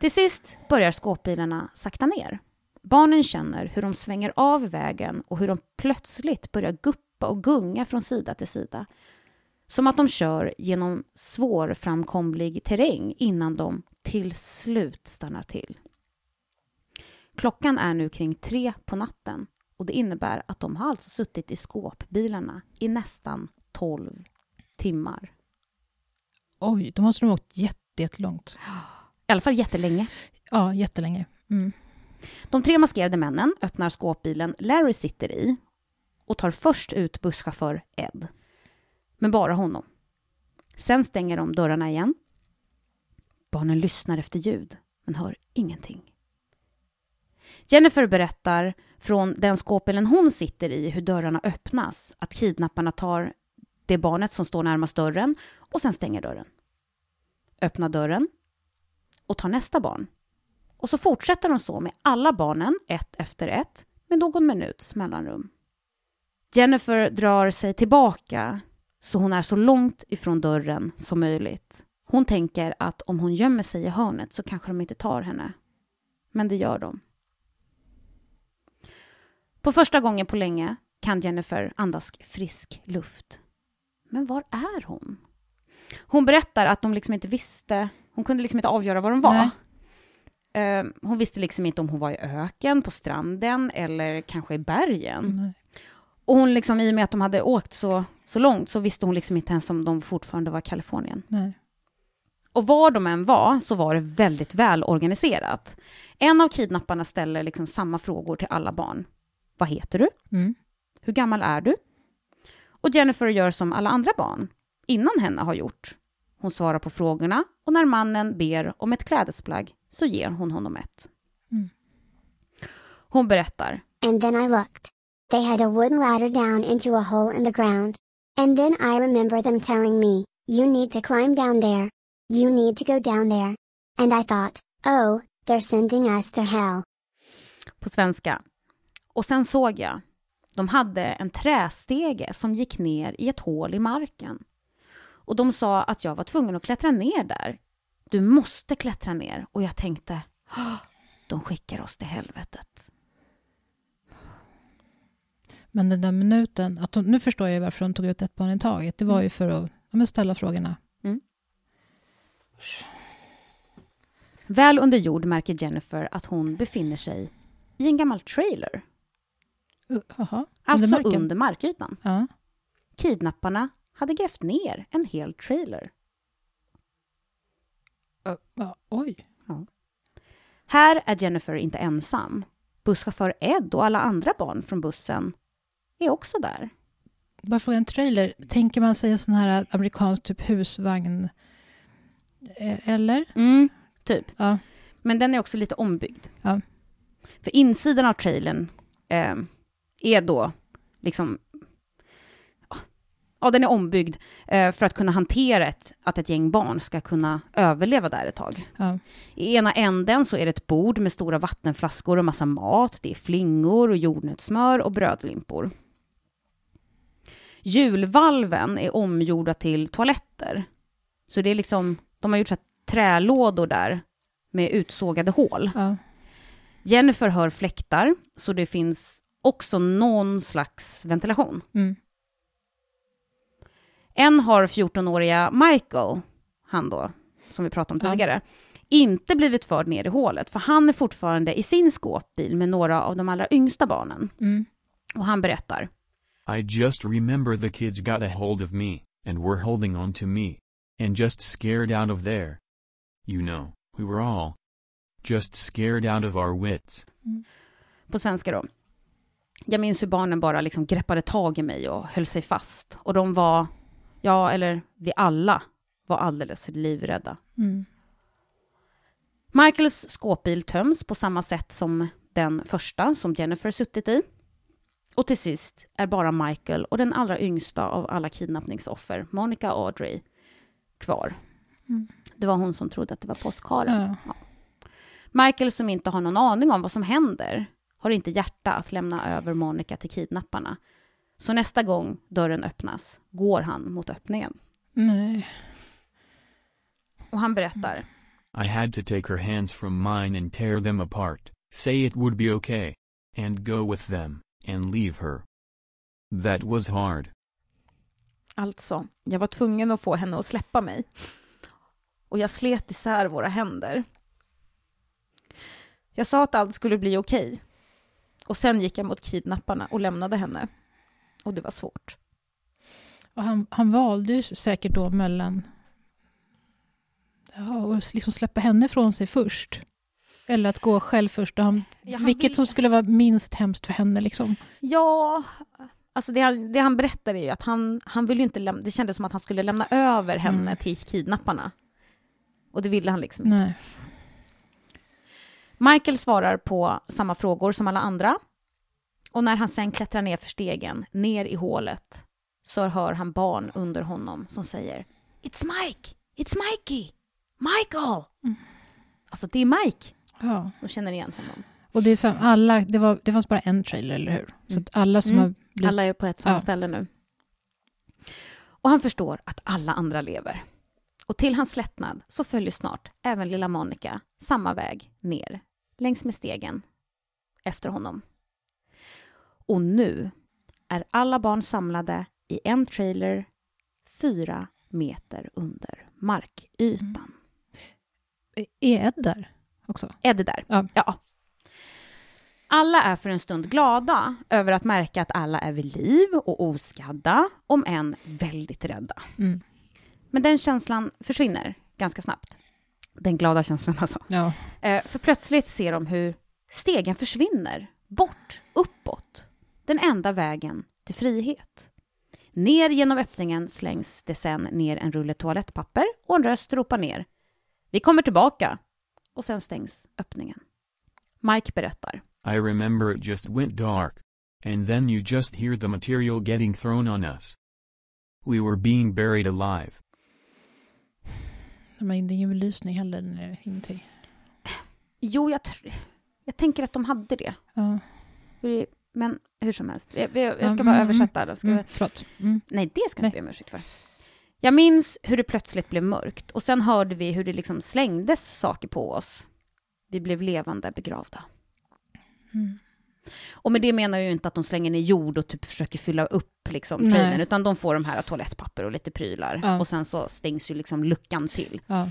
[SPEAKER 2] Till sist börjar skåpbilarna sakta ner. Barnen känner hur de svänger av vägen och hur de plötsligt börjar guppa och gunga från sida till sida. Som att de kör genom svårframkomlig terräng innan de till slut stannar till. Klockan är nu kring tre på natten och det innebär att de har alltså suttit i skåpbilarna i nästan 12 timmar.
[SPEAKER 1] Oj, då måste de ha åkt jätte- jättelångt.
[SPEAKER 2] I alla fall jättelänge.
[SPEAKER 1] Ja, jättelänge. Mm.
[SPEAKER 2] De tre maskerade männen öppnar skåpbilen Larry sitter i och tar först ut busschaufför Ed. Men bara honom. Sen stänger de dörrarna igen. Barnen lyssnar efter ljud, men hör ingenting. Jennifer berättar från den skåpbilen hon sitter i hur dörrarna öppnas, att kidnapparna tar det barnet som står närmast dörren och sen stänger dörren. Öppnar dörren och tar nästa barn. Och så fortsätter de så med alla barnen, ett efter ett, med någon minuts mellanrum. Jennifer drar sig tillbaka så hon är så långt ifrån dörren som möjligt. Hon tänker att om hon gömmer sig i hörnet så kanske de inte tar henne. Men det gör de. På första gången på länge kan Jennifer andas frisk luft. Men var är hon? Hon berättar att de liksom inte visste, hon kunde liksom inte avgöra var de var.
[SPEAKER 1] Nej.
[SPEAKER 2] Eh, hon visste liksom inte om hon var i öken, på stranden eller kanske i bergen.
[SPEAKER 1] Nej.
[SPEAKER 2] Och hon liksom, i och med att de hade åkt så, så långt så visste hon liksom inte ens om de fortfarande var i Kalifornien.
[SPEAKER 1] Nej.
[SPEAKER 2] Och var de än var så var det väldigt väl organiserat. En av kidnapparna ställer liksom samma frågor till alla barn. Vad heter du?
[SPEAKER 1] Mm.
[SPEAKER 2] Hur gammal är du? Och Jennifer gör som alla andra barn innan henne har gjort. Hon svarar på frågorna och när mannen ber om ett klädesplagg så ger hon honom ett.
[SPEAKER 1] Mm.
[SPEAKER 2] Hon berättar.
[SPEAKER 5] And then I looked. They had a wooden ladder down into a hole in the ground. And then I remember them telling me, You need to climb down there. You need to go down there. And I thought, oh, they're sending us to hell.
[SPEAKER 2] på svenska. Och sen såg jag, de hade en trästege som gick ner i ett hål i marken. Och de sa att jag var tvungen att klättra ner där. Du måste klättra ner. Och jag tänkte, "Ah, de skickar oss till helvetet.
[SPEAKER 1] Men den där minuten, att hon, nu förstår jag varför hon tog ut ett barn i taget. Det var ju för att ja, ställa frågorna.
[SPEAKER 2] Väl under jord märker Jennifer att hon befinner sig i en gammal trailer.
[SPEAKER 1] Uh, Jaha,
[SPEAKER 2] Alltså
[SPEAKER 1] marken.
[SPEAKER 2] under markytan.
[SPEAKER 1] Ja.
[SPEAKER 2] Kidnapparna hade grävt ner en hel trailer.
[SPEAKER 1] Uh, ja, oj.
[SPEAKER 2] Här är Jennifer inte ensam. Busschaufför Ed och alla andra barn från bussen är också där.
[SPEAKER 1] Bara få en trailer. Tänker man sig en sån här amerikansk typ husvagn? Eh, Eller?
[SPEAKER 2] typ.
[SPEAKER 1] Ja.
[SPEAKER 2] Men den är också lite ombyggd.
[SPEAKER 1] Ja.
[SPEAKER 2] För insidan av trailern eh, är då liksom... Ja, den är ombyggd eh, för att kunna hantera ett, att ett gäng barn ska kunna överleva där ett tag.
[SPEAKER 1] Ja.
[SPEAKER 2] I ena änden så är det ett bord med stora vattenflaskor och massa mat. Det är flingor och jordnötssmör och brödlimpor. Hjulvalven är omgjorda till toaletter. Så det är liksom, de har gjort så trälådor där med utsågade hål.
[SPEAKER 1] Ja.
[SPEAKER 2] Jennifer hör fläktar, så det finns också någon slags ventilation.
[SPEAKER 1] Mm.
[SPEAKER 2] En har 14-åriga Michael, han då, som vi pratade om
[SPEAKER 1] Ja.
[SPEAKER 2] tidigare, inte blivit förd ner i hålet, för han är fortfarande i sin skåpbil med några av de allra yngsta barnen.
[SPEAKER 1] Mm.
[SPEAKER 2] Och han berättar.
[SPEAKER 6] I just remember the kids got a hold of me, and were holding on to me. And just scared out of there. You know, we were all just scared out of our wits.
[SPEAKER 2] på svenska då. Jag minns hur barnen bara liksom greppade tag i mig och höll sig fast. Och de var, ja, eller vi alla var alldeles livrädda.
[SPEAKER 1] Mm.
[SPEAKER 2] Michaels skåpbil töms på samma sätt som den första som Jennifer suttit i. Och till sist är bara Michael och den allra yngsta av alla kidnappningsoffer, Monica Audrey, kvar.
[SPEAKER 1] Mm.
[SPEAKER 2] Det var hon som trodde att det var påskharen.
[SPEAKER 1] Ja.
[SPEAKER 2] Michael som inte har någon aning om vad som händer har inte hjärta att lämna över Monica till kidnapparna. Så nästa gång dörren öppnas går han mot öppningen.
[SPEAKER 1] Nej.
[SPEAKER 2] Och han berättar.
[SPEAKER 6] I had to take her hands from mine and tear them apart, say it would be okay, and go with them, and leave her. That was hard.
[SPEAKER 2] Alltså, jag var tvungen att få henne att släppa mig. Och jag slet isär våra händer. Jag sa att allt skulle bli okej. Och sen gick jag mot kidnapparna och lämnade henne. Och det var svårt.
[SPEAKER 1] Och han, han valde ju säkert då mellan ja, och liksom släppa henne från sig först. Eller att gå själv först. Han,
[SPEAKER 2] Ja, han
[SPEAKER 1] vilket
[SPEAKER 2] vill-
[SPEAKER 1] som skulle vara minst hemskt för henne. Liksom.
[SPEAKER 2] Ja, alltså det han, det han berättar är ju att han, han vill ju inte lämna, det kändes som att han skulle lämna över henne
[SPEAKER 1] Mm.
[SPEAKER 2] till kidnapparna. Och det ville han liksom inte.
[SPEAKER 1] Nej.
[SPEAKER 2] Michael svarar på samma frågor som alla andra. Och när han sen klättrar ner för stegen, ner i hålet, så hör han barn under honom som säger It's Mike! It's Mikey! Michael!
[SPEAKER 1] Mm.
[SPEAKER 2] Alltså det är Mike!
[SPEAKER 1] Ja.
[SPEAKER 2] De känner igen honom.
[SPEAKER 1] Och det, är som alla, det, var, det fanns bara en trailer, eller hur? Så
[SPEAKER 2] Mm.
[SPEAKER 1] alla som
[SPEAKER 2] Mm.
[SPEAKER 1] har blivit...
[SPEAKER 2] Alla är på ett samma
[SPEAKER 1] Ja.
[SPEAKER 2] ställe nu. Och han förstår att alla andra lever. Och till hans lättnad så följer snart även lilla Monica samma väg ner längs med stegen efter honom. Och nu är alla barn samlade i en trailer fyra meter under markytan.
[SPEAKER 1] Är Ed där också?
[SPEAKER 2] Är det där?
[SPEAKER 1] Ja.
[SPEAKER 2] ja. Alla är för en stund glada över att märka att alla är vid liv och oskadda, om än väldigt rädda.
[SPEAKER 1] Mm.
[SPEAKER 2] Men den känslan försvinner ganska snabbt. Den glada känslan alltså.
[SPEAKER 1] Ja.
[SPEAKER 2] Eh, för plötsligt ser de hur stegen försvinner, bort, uppåt. Den enda vägen till frihet. Ner genom öppningen slängs det sen ner en rulle toalettpapper och en röst ropar ner. Vi kommer tillbaka. Och sen stängs öppningen. Mike berättar.
[SPEAKER 6] I remember it just went dark. And then you just hear the material getting thrown on us. We were being buried alive.
[SPEAKER 1] Men det är ingen belysning heller, ingenting.
[SPEAKER 2] Jo, jag, jag tänker att de hade det.
[SPEAKER 1] Ja.
[SPEAKER 2] Men hur som helst. Jag, jag, ska bara
[SPEAKER 1] mm,
[SPEAKER 2] översätta. Då ska
[SPEAKER 1] Mm,
[SPEAKER 2] vi-.
[SPEAKER 1] Mm.
[SPEAKER 2] Nej, det ska inte be om ursäkt för. Jag minns hur det plötsligt blev mörkt och sen hörde vi hur det liksom slängdes saker på oss. Vi blev levande begravda.
[SPEAKER 1] Mm.
[SPEAKER 2] Och med det menar jag ju inte att de slänger ner jord och typ försöker fylla upp liksom trailern, utan de får de här toalettpapper och lite prylar.
[SPEAKER 1] Ja.
[SPEAKER 2] Och sen så stängs ju liksom luckan till.
[SPEAKER 1] Ja.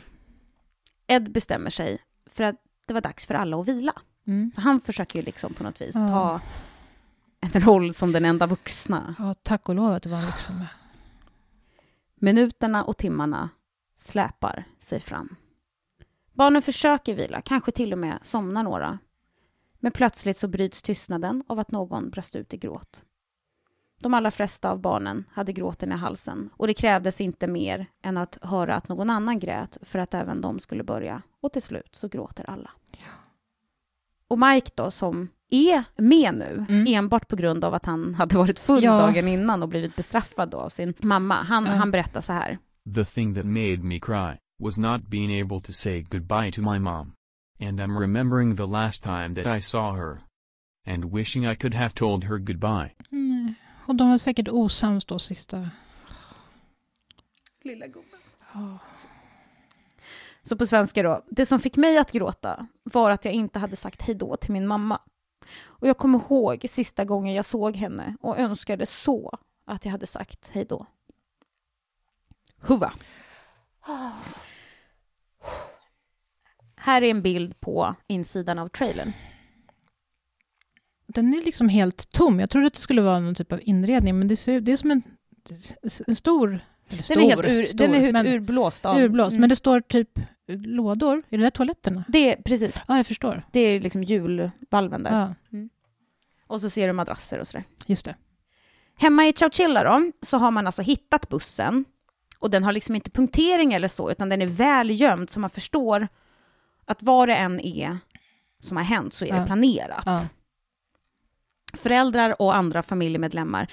[SPEAKER 2] Ed bestämmer sig för att det var dags för alla att vila.
[SPEAKER 1] Mm.
[SPEAKER 2] Så han försöker ju liksom på något vis
[SPEAKER 1] Ja.
[SPEAKER 2] ta en roll som den enda vuxna.
[SPEAKER 1] ja, tack och lov att det var liksom med.
[SPEAKER 2] Minuterna och timmarna släpar sig fram. Barnen försöker vila, kanske till och med somnar några. Men plötsligt så bryts tystnaden av att någon brast ut i gråt. De allra flesta av barnen hade gråten i halsen och det krävdes inte mer än att höra att någon annan grät för att även de skulle börja. Och till slut så gråter alla. Och Mike då, som är med nu,
[SPEAKER 1] Mm.
[SPEAKER 2] enbart på grund av att han hade varit full
[SPEAKER 1] Ja.
[SPEAKER 2] dagen innan och blivit bestraffad då av sin mamma. Han,
[SPEAKER 1] Ja.
[SPEAKER 2] han berättar så här.
[SPEAKER 6] The thing that made me cry was not being able to say goodbye to my mom. And I'm remembering the last time that I saw her. And wishing I could have told her goodbye.
[SPEAKER 1] Mm. Och de var säkert osams då sista...
[SPEAKER 2] Lilla gubben.
[SPEAKER 1] Ja.
[SPEAKER 2] Så på svenska då, det som fick mig att gråta var att jag inte hade sagt hej då till min mamma. Och jag kommer ihåg sista gången jag såg henne och önskade så att jag hade sagt hej då. Huva. Här är en bild på insidan av trailern.
[SPEAKER 1] Den är liksom helt tom. Jag trodde att det skulle vara någon typ av inredning, men det, ser, det är som en, en stor... Stor
[SPEAKER 2] Den är helt ur,
[SPEAKER 1] stor,
[SPEAKER 2] den är ur,
[SPEAKER 1] men,
[SPEAKER 2] urblåst av...
[SPEAKER 1] urblåst.
[SPEAKER 2] Mm.
[SPEAKER 1] Men det står typ lådor. Är det där toaletterna?
[SPEAKER 2] Det är precis,
[SPEAKER 1] Ja, jag förstår.
[SPEAKER 2] det är liksom julvalven där.
[SPEAKER 1] Ja,
[SPEAKER 2] Och så ser du madrasser och sådär.
[SPEAKER 1] just det.
[SPEAKER 2] Hemma i Chowchilla då, så har man alltså hittat bussen. Och den har liksom inte punktering eller så, utan den är väl gömd så man förstår att vad det än är som har hänt så är det
[SPEAKER 1] Ja.
[SPEAKER 2] planerat.
[SPEAKER 1] Ja.
[SPEAKER 2] Föräldrar och andra familjemedlemmar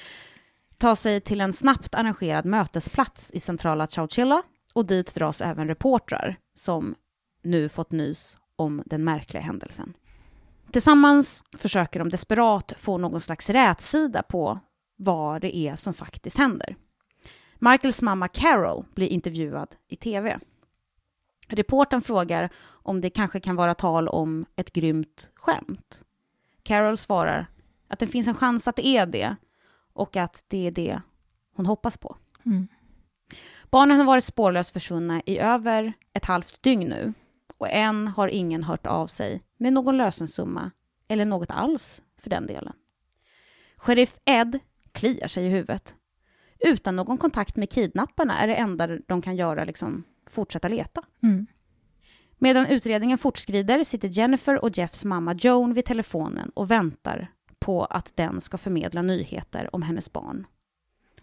[SPEAKER 2] tar sig till en snabbt arrangerad mötesplats i centrala Chowchilla och dit dras även reportrar som nu fått nys om den märkliga händelsen. Tillsammans försöker de desperat få någon slags rätsida på vad det är som faktiskt händer. Michaels mamma Carol blir intervjuad i tv. Reportern frågar om det kanske kan vara tal om ett grymt skämt. Carol svarar att det finns en chans att det är det och att det är det hon hoppas på.
[SPEAKER 1] Mm.
[SPEAKER 2] Barnen har varit spårlöst försvunna i över ett halvt dygn nu och än har ingen hört av sig med någon lösensumma eller något alls för den delen. Sheriff Ed kliar sig i huvudet. Utan någon kontakt med kidnapparna är det enda de kan göra liksom fortsätta leta.
[SPEAKER 1] Mm.
[SPEAKER 2] Medan utredningen fortskrider sitter Jennifer och Jeffs mamma Joan vid telefonen och väntar på att den ska förmedla nyheter om hennes barn.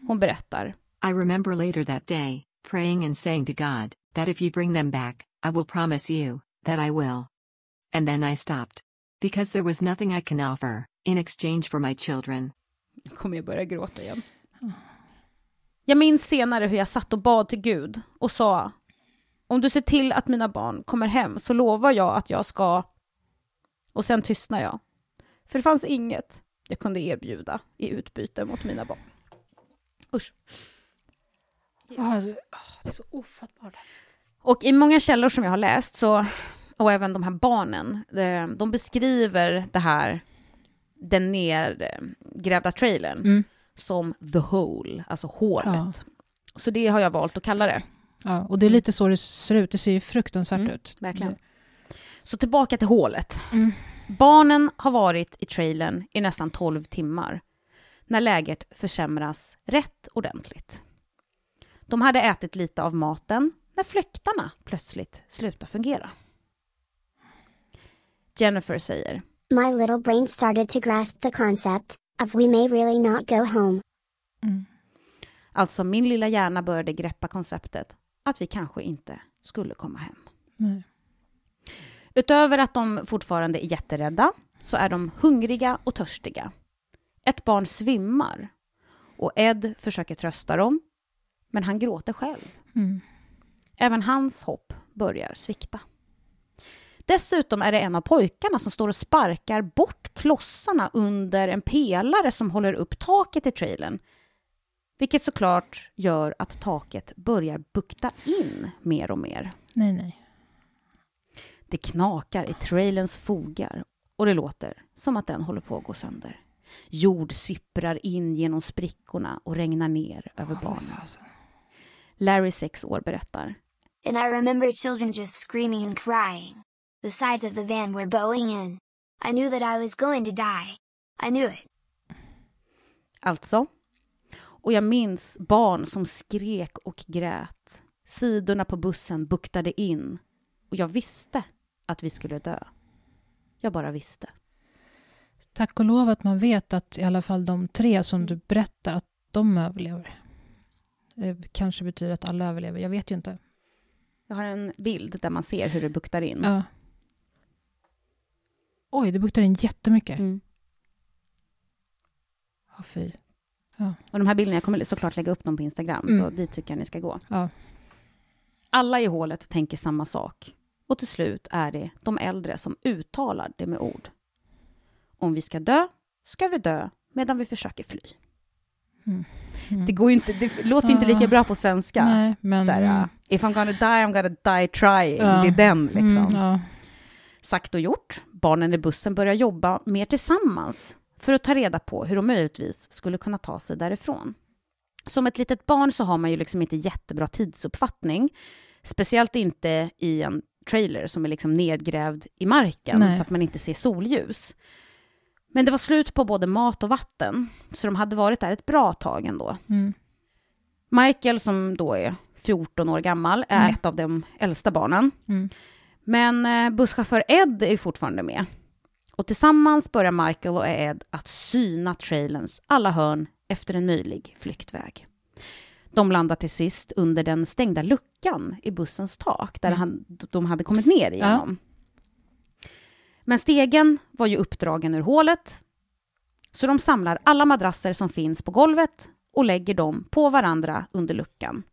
[SPEAKER 2] Hon berättar.
[SPEAKER 7] I remember later that day, praying and saying to God, that if you bring them back, I will promise you, that I will. And then I stopped. Because there was nothing I can offer, in exchange for my children.
[SPEAKER 2] Nu kommer jag börja gråta igen. Jag minns senare hur jag satt och bad till Gud och sa om du ser till att mina barn kommer hem så lovar jag att jag ska... Och sen tystnar jag. För det fanns inget jag kunde erbjuda i utbyte mot mina barn. Usch.
[SPEAKER 1] Det, ah, det är så ofattbart.
[SPEAKER 2] Och i många källor som jag har läst, så, och även de här barnen, de, de beskriver det här, den nergrävda trailern,
[SPEAKER 1] Mm.
[SPEAKER 2] som the hole, alltså hålet. Så det har jag valt att kalla det.
[SPEAKER 1] Ja, och det är lite så det ser ut. Det ser ju fruktansvärt
[SPEAKER 2] Mm,
[SPEAKER 1] ut.
[SPEAKER 2] Verkligen. Så tillbaka till hålet.
[SPEAKER 1] Mm.
[SPEAKER 2] Barnen har varit i trailern i nästan 12 timmar när läget försämras rätt ordentligt. De hade ätit lite av maten när fläktarna plötsligt slutar fungera. Jennifer säger
[SPEAKER 5] My little brain started to grasp the concept of we may really not go home.
[SPEAKER 1] Mm.
[SPEAKER 2] Alltså min lilla hjärna började greppa konceptet att vi kanske inte skulle komma hem.
[SPEAKER 1] Nej.
[SPEAKER 2] Utöver att de fortfarande är jätterädda så är de hungriga och törstiga. Ett barn svimmar och Ed försöker trösta dem, men han gråter själv.
[SPEAKER 1] Mm.
[SPEAKER 2] Även hans hopp börjar svikta. Dessutom är det en av pojkarna som står och sparkar bort klossarna under en pelare som håller upp taket i trailern. Vilket såklart gör att taket börjar bukta in mer och mer.
[SPEAKER 1] nej, nej.
[SPEAKER 2] Det knakar i trailerns fogar och det låter som att den håller på att gå sönder. Jord sipprar in genom sprickorna och regnar ner över barnen. Larry, sex år, berättar.
[SPEAKER 4] And I remember children just screaming and crying. The sides of the van were bowing in. I knew that I was going to die. I knew it.
[SPEAKER 2] Alltså. Och jag minns barn som skrek och grät. Sidorna på bussen buktade in. Och jag visste att vi skulle dö. Jag bara visste.
[SPEAKER 1] Tack och lov att man vet att i alla fall de tre som du berättar, att de överlever. Det kanske betyder att alla överlever, jag vet ju inte.
[SPEAKER 2] Jag har en bild där man ser hur det buktar in.
[SPEAKER 1] Ja. Oj, det buktar in jättemycket.
[SPEAKER 2] Mm.
[SPEAKER 1] Ja, fy.
[SPEAKER 2] Och de här bilderna, jag kommer såklart lägga upp dem på Instagram,
[SPEAKER 1] Mm.
[SPEAKER 2] så dit tycker jag ni ska gå.
[SPEAKER 1] Ja.
[SPEAKER 2] Alla i hålet tänker samma sak. Och till slut är det de äldre som uttalar det med ord. Om vi ska dö, ska vi dö medan vi försöker fly.
[SPEAKER 1] Mm. Mm.
[SPEAKER 2] Det, går inte, det låter ju inte lika bra på svenska.
[SPEAKER 1] Nej, men...
[SPEAKER 2] Så här,
[SPEAKER 1] mm.
[SPEAKER 2] uh, If I'm gonna die, I'm gonna die trying.
[SPEAKER 1] Ja.
[SPEAKER 2] Det är den liksom.
[SPEAKER 1] Mm, ja.
[SPEAKER 2] Sagt och gjort. Barnen i bussen börjar jobba mer tillsammans för att ta reda på hur de möjligtvis skulle kunna ta sig därifrån. Som ett litet barn så har man ju liksom inte jättebra tidsuppfattning. Speciellt inte i en trailer som är liksom nedgrävd i marken
[SPEAKER 1] Nej.
[SPEAKER 2] så att man inte ser solljus. Men det var slut på både mat och vatten, så de hade varit där ett bra tag ändå.
[SPEAKER 1] Mm.
[SPEAKER 2] Michael, som då är 14 år gammal, är
[SPEAKER 1] Mm.
[SPEAKER 2] ett av de äldsta barnen.
[SPEAKER 1] Mm.
[SPEAKER 2] Men eh, busschaufför Ed är fortfarande med. Och tillsammans börjar Michael och Ed att syna trailerns alla hörn efter en möjlig flyktväg. De landar till sist under den stängda luckan i bussens tak, där
[SPEAKER 1] Mm.
[SPEAKER 2] han, de hade kommit ner igenom. Men stegen var ju uppdragen ur hålet, så de samlar alla madrasser som finns på golvet och lägger dem på varandra under luckan.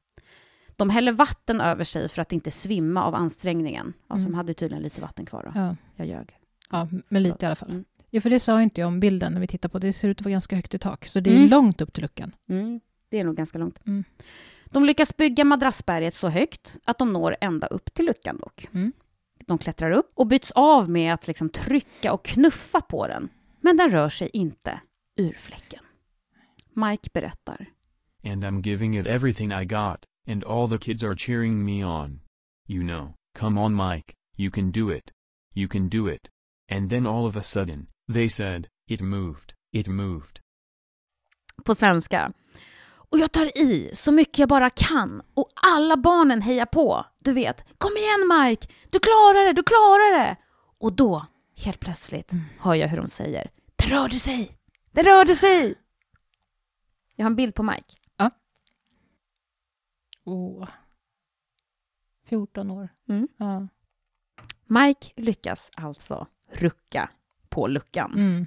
[SPEAKER 2] De häller vatten över sig för att inte svimma av ansträngningen. Alltså,
[SPEAKER 1] Mm.
[SPEAKER 2] De hade tydligen lite vatten kvar. Då.
[SPEAKER 1] Ja.
[SPEAKER 2] Jag ljög.
[SPEAKER 1] Ja, men lite i alla fall.
[SPEAKER 2] Mm.
[SPEAKER 1] Ja, för det sa inte jag om bilden när vi tittar på. Det ser ut att vara ganska högt i tak, så det är
[SPEAKER 2] Mm.
[SPEAKER 1] långt upp till luckan.
[SPEAKER 2] Mm, det är nog ganska långt.
[SPEAKER 1] Mm.
[SPEAKER 2] De lyckas bygga madrassberget så högt att de når ända upp till luckan dock.
[SPEAKER 1] Mm.
[SPEAKER 2] De klättrar upp och byts av med att liksom trycka och knuffa på den. Men den rör sig inte ur fläcken. Mike berättar.
[SPEAKER 6] And I'm giving it everything I got, and all the kids are cheering me on. You know, come on Mike, you can do it. You can do it. And then all of a sudden, they said, it moved, it moved.
[SPEAKER 2] på svenska. Och jag tar i så mycket jag bara kan och alla barnen hejar på. Du vet, kom igen Mike, du klarar det, du klarar det. Och då, helt plötsligt, hör jag hur de säger, det rörde sig, det rörde sig. Jag har en bild på Mike.
[SPEAKER 1] Åh. 14 år.
[SPEAKER 2] Mm.
[SPEAKER 1] Ja.
[SPEAKER 2] Mike lyckas alltså rucka på luckan.
[SPEAKER 1] Mm.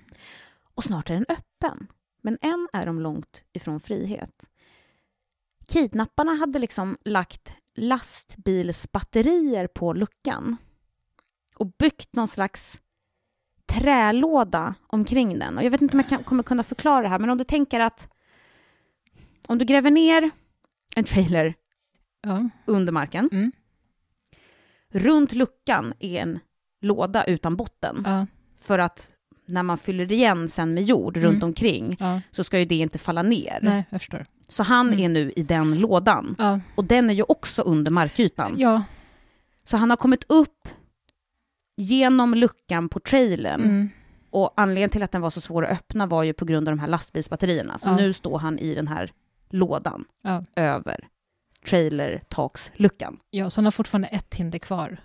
[SPEAKER 2] Och snart är den öppen. Men än är de långt ifrån frihet. Kidnapparna hade liksom lagt lastbilsbatterier på luckan och byggt någon slags trälåda omkring den. Och jag vet inte om jag kan, kommer kunna förklara det här, men om du tänker att om du gräver ner en trailer
[SPEAKER 1] Ja.
[SPEAKER 2] under marken,
[SPEAKER 1] Mm.
[SPEAKER 2] runt luckan är en låda utan botten
[SPEAKER 1] Ja.
[SPEAKER 2] för att när man fyller igen sen med jord
[SPEAKER 1] Mm.
[SPEAKER 2] runt omkring
[SPEAKER 1] Ja.
[SPEAKER 2] så ska ju det inte falla ner.
[SPEAKER 1] Nej, jag förstår.
[SPEAKER 2] Så han
[SPEAKER 1] Mm.
[SPEAKER 2] är nu i den lådan.
[SPEAKER 1] Ja.
[SPEAKER 2] Och den är ju också under markytan.
[SPEAKER 1] Ja.
[SPEAKER 2] Så han har kommit upp genom luckan på trailern.
[SPEAKER 1] Mm.
[SPEAKER 2] Och anledningen till att den var så svår att öppna var ju på grund av de här lastbilsbatterierna. Så
[SPEAKER 1] Ja.
[SPEAKER 2] nu står han i den här lådan
[SPEAKER 1] Ja.
[SPEAKER 2] över trailertaksluckan.
[SPEAKER 1] ja, så han har fortfarande ett hinder kvar.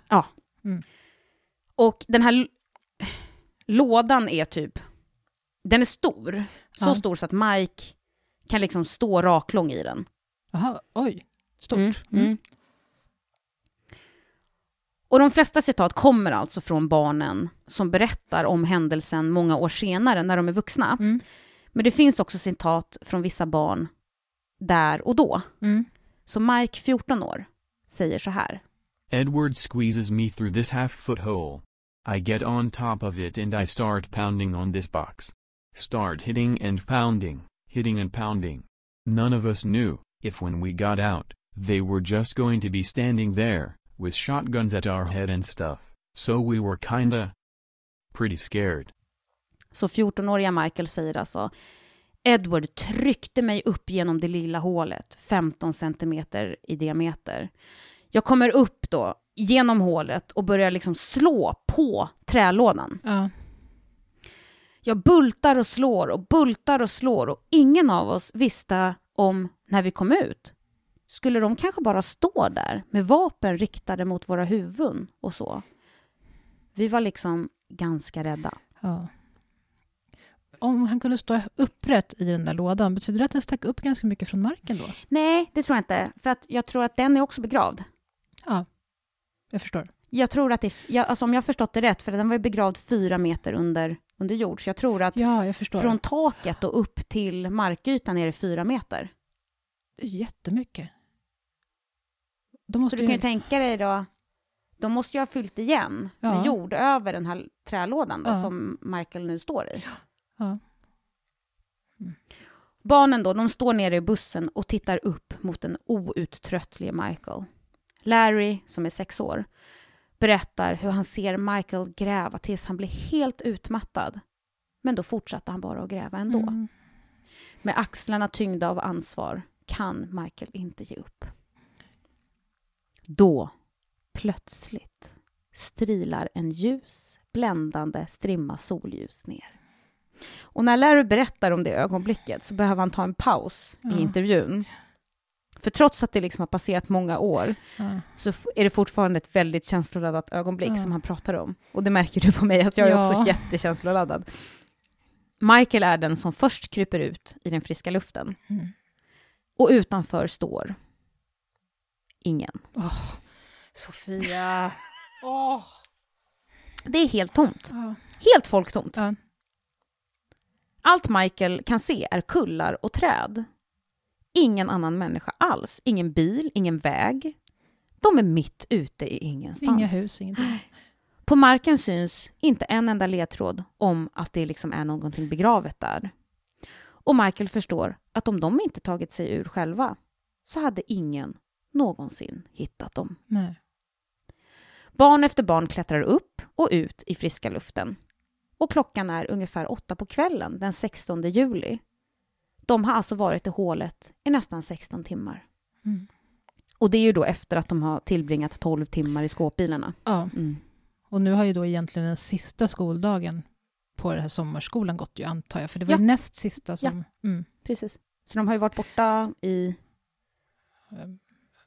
[SPEAKER 2] Och den här lådan är typ, den är stor. Så
[SPEAKER 1] Ja.
[SPEAKER 2] stor så att Mike kan liksom stå raklång i den.
[SPEAKER 1] Jaha, oj. Stort.
[SPEAKER 2] Mm,
[SPEAKER 1] Mm.
[SPEAKER 2] mm. Och de flesta citat kommer alltså från barnen som berättar om händelsen många år senare när de är vuxna.
[SPEAKER 1] Mm.
[SPEAKER 2] Men det finns också citat från vissa barn där och då.
[SPEAKER 1] Mm.
[SPEAKER 2] Så Mike, 14 år, säger så här.
[SPEAKER 6] Edward squeezes me through this half foot hole. I get on top of it and I start pounding on this box. Start hitting and pounding, hitting and pounding. None of us knew if when we got out, they were just going to be standing there, with shotguns at our head and stuff. So we were kinda pretty scared.
[SPEAKER 2] Så 14-åriga Michael säger alltså Edward tryckte mig upp genom det lilla hålet, 15 centimeter i diameter. Jag kommer upp då genom hålet och börjar liksom slå på trälådan.
[SPEAKER 1] Ja.
[SPEAKER 2] Jag bultar och slår och bultar och slår och ingen av oss visste om när vi kom ut. Skulle de kanske bara stå där med vapen riktade mot våra huvuden och så? Vi var liksom ganska rädda.
[SPEAKER 1] ja. Om han kunde stå upprätt i den där lådan, betyder det att den stack upp ganska mycket från marken då?
[SPEAKER 2] Nej, det tror jag inte. För att jag tror att den är också begravd.
[SPEAKER 1] Ja, jag förstår.
[SPEAKER 2] Jag tror att det, jag, alltså om jag har förstått det rätt, för den var ju begravd fyra meter under, under jord, så jag tror att
[SPEAKER 1] Ja, jag
[SPEAKER 2] från taket och upp till markytan är det fyra meter.
[SPEAKER 1] Det är jättemycket. De
[SPEAKER 2] Så
[SPEAKER 1] måste
[SPEAKER 2] du kan ju tänka dig då, de måste ju ha fyllt igen
[SPEAKER 1] Ja.
[SPEAKER 2] med jord över den här trälådan då,
[SPEAKER 1] Ja.
[SPEAKER 2] som Michael nu står i.
[SPEAKER 1] Ja.
[SPEAKER 2] Barnen då, de står nere i bussen och tittar upp mot den outtröttlige Michael. Larry, som är sex år, berättar hur han ser Michael gräva tills han blir helt utmattad. Men då fortsatte han bara att gräva ändå.
[SPEAKER 1] Mm.
[SPEAKER 2] Med axlarna tyngda av ansvar kan Michael inte ge upp. Då, plötsligt, strilar en ljus, bländande strimma solljus ner. Och när Larry berättar om det ögonblicket så behöver han ta en paus
[SPEAKER 1] Ja.
[SPEAKER 2] i intervjun. För trots att det liksom har passerat många år
[SPEAKER 1] Ja.
[SPEAKER 2] så är det fortfarande ett väldigt känsloladdat ögonblick
[SPEAKER 1] Ja.
[SPEAKER 2] som han pratar om. Och det märker du på mig, att jag är
[SPEAKER 1] Ja.
[SPEAKER 2] också jättekänsloladdad. Michael är den som först kryper ut i den friska luften.
[SPEAKER 1] Mm.
[SPEAKER 2] Och utanför står ingen.
[SPEAKER 1] Sofia. [LAUGHS] Åh.
[SPEAKER 2] Det är helt tomt.
[SPEAKER 1] Ja.
[SPEAKER 2] Helt folktomt. Allt Michael kan se är kullar och träd. Ingen annan människa alls. Ingen bil, ingen väg. De är mitt ute i ingenstans.
[SPEAKER 1] Inga hus, ingenting. [GASPS]
[SPEAKER 2] På marken syns inte en enda ledtråd om att det liksom är någonting begravet där. Och Michael förstår att om de inte tagit sig ur själva så hade ingen någonsin hittat dem.
[SPEAKER 1] Nej.
[SPEAKER 2] Barn efter barn klättrar upp och ut i friska luften. Och klockan är ungefär åtta på kvällen den 16 juli. De har alltså varit i hålet i nästan 16 timmar.
[SPEAKER 1] Mm.
[SPEAKER 2] Och det är ju då efter att de har tillbringat 12 timmar i skåpbilarna.
[SPEAKER 1] Ja.
[SPEAKER 2] Mm.
[SPEAKER 1] Och nu har ju då egentligen den sista skoldagen på den här sommarskolan gått ju, antar jag. För det var
[SPEAKER 2] Ja.
[SPEAKER 1] näst sista som... Mm.
[SPEAKER 2] Precis. Så de har ju varit borta i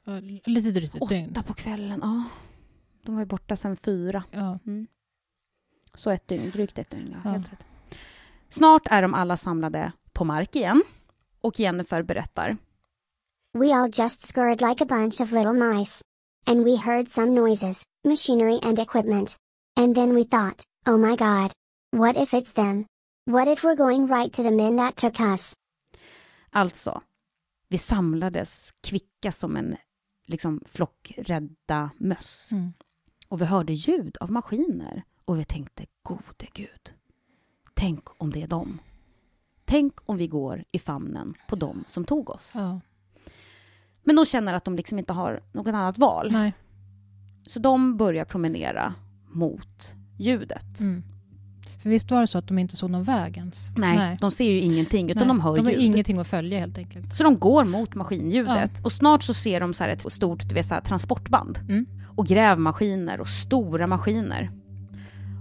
[SPEAKER 1] Ja, Lite drygt ett dygn.
[SPEAKER 2] åtta på kvällen. Ja. De var ju borta sedan fyra.
[SPEAKER 1] Ja.
[SPEAKER 2] Så ett dygn, drygt ett dygn. Ja,
[SPEAKER 1] Ja.
[SPEAKER 2] Helt rätt. Snart är de alla samlade på mark igen. Och Jennifer berättar.
[SPEAKER 5] We all just scurried like a bunch of little mice. And we heard some noises, machinery and equipment. And then we thought, oh my god. What if it's them? What if we're going right to the men that took us?
[SPEAKER 2] Alltså, vi samlades kvicka som en liksom, flock rädda möss.
[SPEAKER 1] Mm.
[SPEAKER 2] Och vi hörde ljud av maskiner. Och vi tänkte, gode gud. Tänk om det är dem. Tänk om vi går i famnen på dem som tog oss.
[SPEAKER 1] Ja.
[SPEAKER 2] Men de känner att de liksom inte har något annat val.
[SPEAKER 1] Nej.
[SPEAKER 2] Så de börjar promenera mot ljudet.
[SPEAKER 1] Mm. För visst var det så att de inte såg någon väg ens?
[SPEAKER 2] Nej, de ser ju ingenting, utan
[SPEAKER 1] Nej,
[SPEAKER 2] de hör
[SPEAKER 1] de har
[SPEAKER 2] ljud.
[SPEAKER 1] ingenting att följa helt enkelt.
[SPEAKER 2] Så de går mot maskinljudet. Och snart så ser de så ett stort du vet, så transportband.
[SPEAKER 1] Mm.
[SPEAKER 2] Och grävmaskiner och stora maskiner.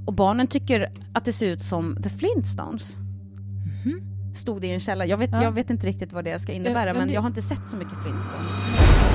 [SPEAKER 2] Och barnen tycker att det ser ut som The Flintstones. Stod det i en källa. Jag vet,
[SPEAKER 1] Ja.
[SPEAKER 2] jag vet inte riktigt vad det ska innebära,
[SPEAKER 1] men
[SPEAKER 2] men
[SPEAKER 1] det-
[SPEAKER 2] jag har inte sett så mycket Flintstones.